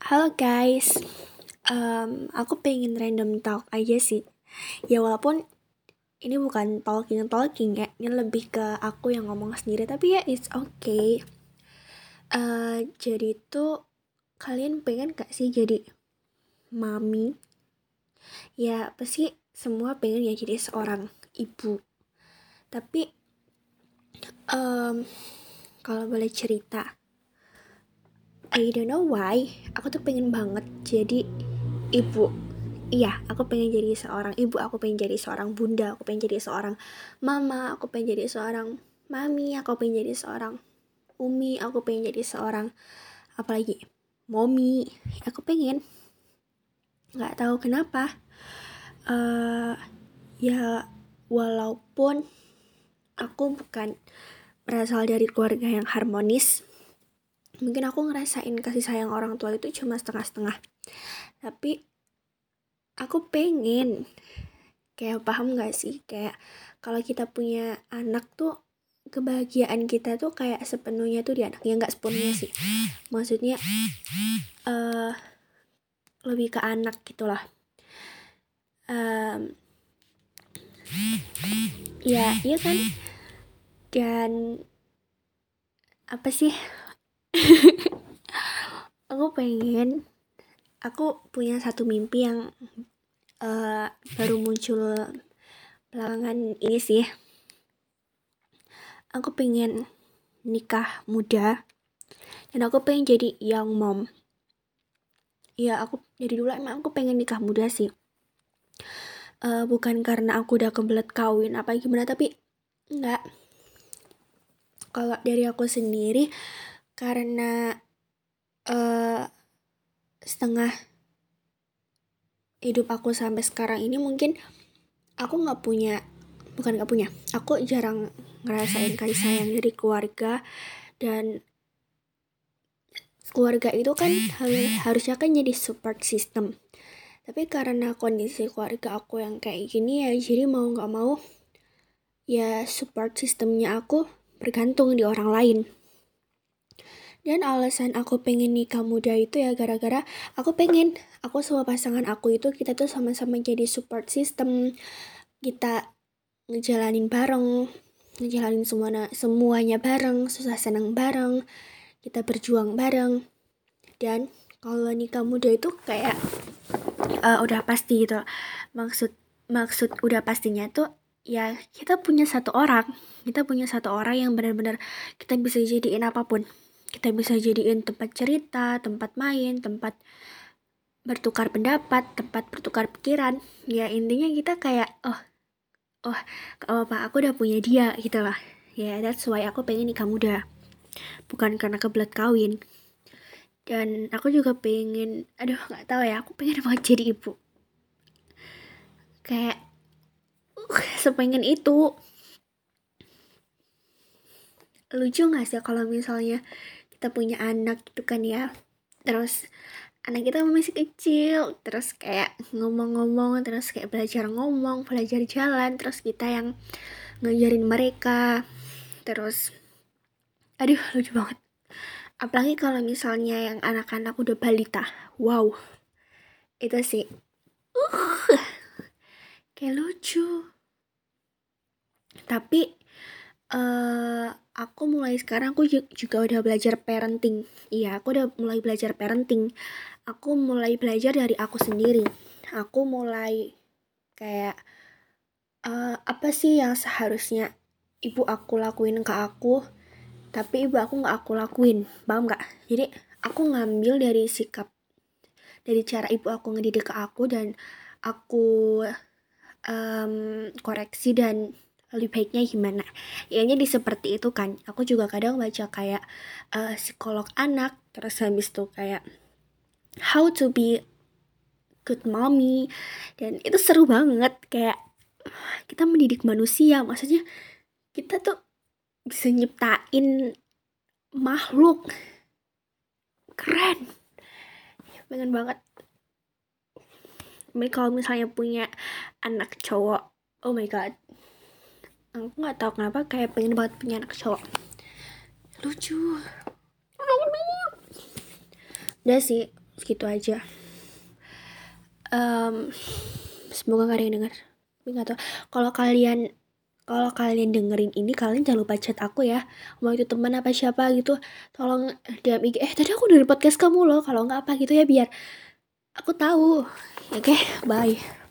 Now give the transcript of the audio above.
Halo guys, um, aku pengen random talk aja sih. Ya walaupun ini bukan talking talking ya, ini lebih ke aku yang ngomong sendiri. Tapi ya it's okay. Uh, jadi tuh kalian pengen gak sih jadi mami? Ya pasti semua pengen ya jadi seorang ibu. Tapi um, kalau boleh cerita, I don't know why. Aku tuh pengen banget jadi ibu. Iya aku pengen jadi seorang ibu aku pengen jadi seorang bunda aku pengen jadi seorang mama aku pengen jadi seorang mami aku pengen jadi seorang umi aku pengen jadi seorang apalagi momi aku pengen. Nggak tahu kenapa. Uh, ya walaupun aku bukan berasal dari keluarga yang harmonis mungkin aku ngerasain kasih sayang orang tua itu cuma setengah-setengah. Tapi aku pengen. Kayak paham gak sih? Kayak kalau kita punya anak tuh kebahagiaan kita tuh kayak sepenuhnya tuh di anak ya nggak sepenuhnya sih. Maksudnya uh, lebih ke anak gitulah um, ya iya kan? Dan apa sih aku pengen aku punya satu mimpi yang uh, baru muncul belakangan ini sih. Aku pengen nikah muda dan aku pengen jadi young mom. Ya aku jadi dulu emang aku pengen nikah muda sih. Uh, bukan karena aku udah kebelet kawin apa gimana tapi enggak. Kalau dari aku sendiri karena setengah hidup aku sampai sekarang ini mungkin aku nggak punya bukan nggak punya aku jarang ngerasain kasih sayang dari keluarga dan keluarga itu kan harusnya kan jadi support system. Tapi karena kondisi keluarga aku yang kayak gini ya jadi mau nggak mau ya support sistemnya aku bergantung di orang lain dan alasan aku pengen nikah muda itu ya gara-gara aku pengen aku sama pasangan aku itu kita tuh sama-sama jadi support system. Kita ngejalanin bareng, ngejalanin semuanya semuanya bareng, susah senang bareng. Kita berjuang bareng. Dan kalau nikah muda itu kayak uh, udah pasti gitu. Maksud maksud udah pastinya tuh ya kita punya satu orang kita punya satu orang yang benar-benar kita bisa jadiin apa pun kita bisa jadiin tempat cerita, tempat main, tempat bertukar pendapat, tempat bertukar pikiran. Ya intinya kita kayak oh oh apa aku udah punya dia gitu lah. Ya yeah, that's why aku pengen nikah muda. Bukan karena kebelet kawin. Dan aku juga pengen, aduh nggak tahu ya, aku pengen banget jadi ibu. Kayak uh, sepengen itu. Lucu gak sih kalau misalnya kita punya anak gitu kan ya? Terus anak kita masih kecil terus kayak ngomong-ngomong terus kayak belajar ngomong belajar jalan terus kita yang ngajarin mereka. Terus aduh lucu banget. Apalagi kalau misalnya yang anak-anak udah balita. Wow itu sih. Uh kayak lucu. Tapi uh, aku mulai sekarang aku juga udah belajar parenting. Iya, aku udah mulai belajar parenting. Aku mulai belajar dari aku sendiri. Aku mulai kayak uh, apa sih yang seharusnya ibu aku lakuin ke aku, tapi ibu aku nggak aku lakuin, paham nggak? Jadi aku ngambil dari sikap, dari cara ibu aku ngedidik ke aku dan aku um, koreksi dan lebih baiknya gimana. Ya jadi seperti itu kan. Aku juga kadang baca kayak uh, psikolog anak terus habis itu kayak how to be good mommy. Dan itu seru banget kayak kita mendidik manusia. Maksudnya kita tuh bisa nyiptain makhluk. Keren. Pengen banget. Kalau misalnya punya anak cowok oh my god aku nggak tahu kenapa kayak pengen banget punya anak cowok. Lucu. Udah sih segitu aja. Um, semoga gak ada yang denger. Tapi gak tau kalau kalian kalau kalian dengerin ini kalian jangan lupa chat aku ya. Mau itu teman apa siapa gitu tolong DM IG eh tadi aku dari podcast kamu loh. Kalau nggak apa gitu ya biar aku tahu. Oke okay, bye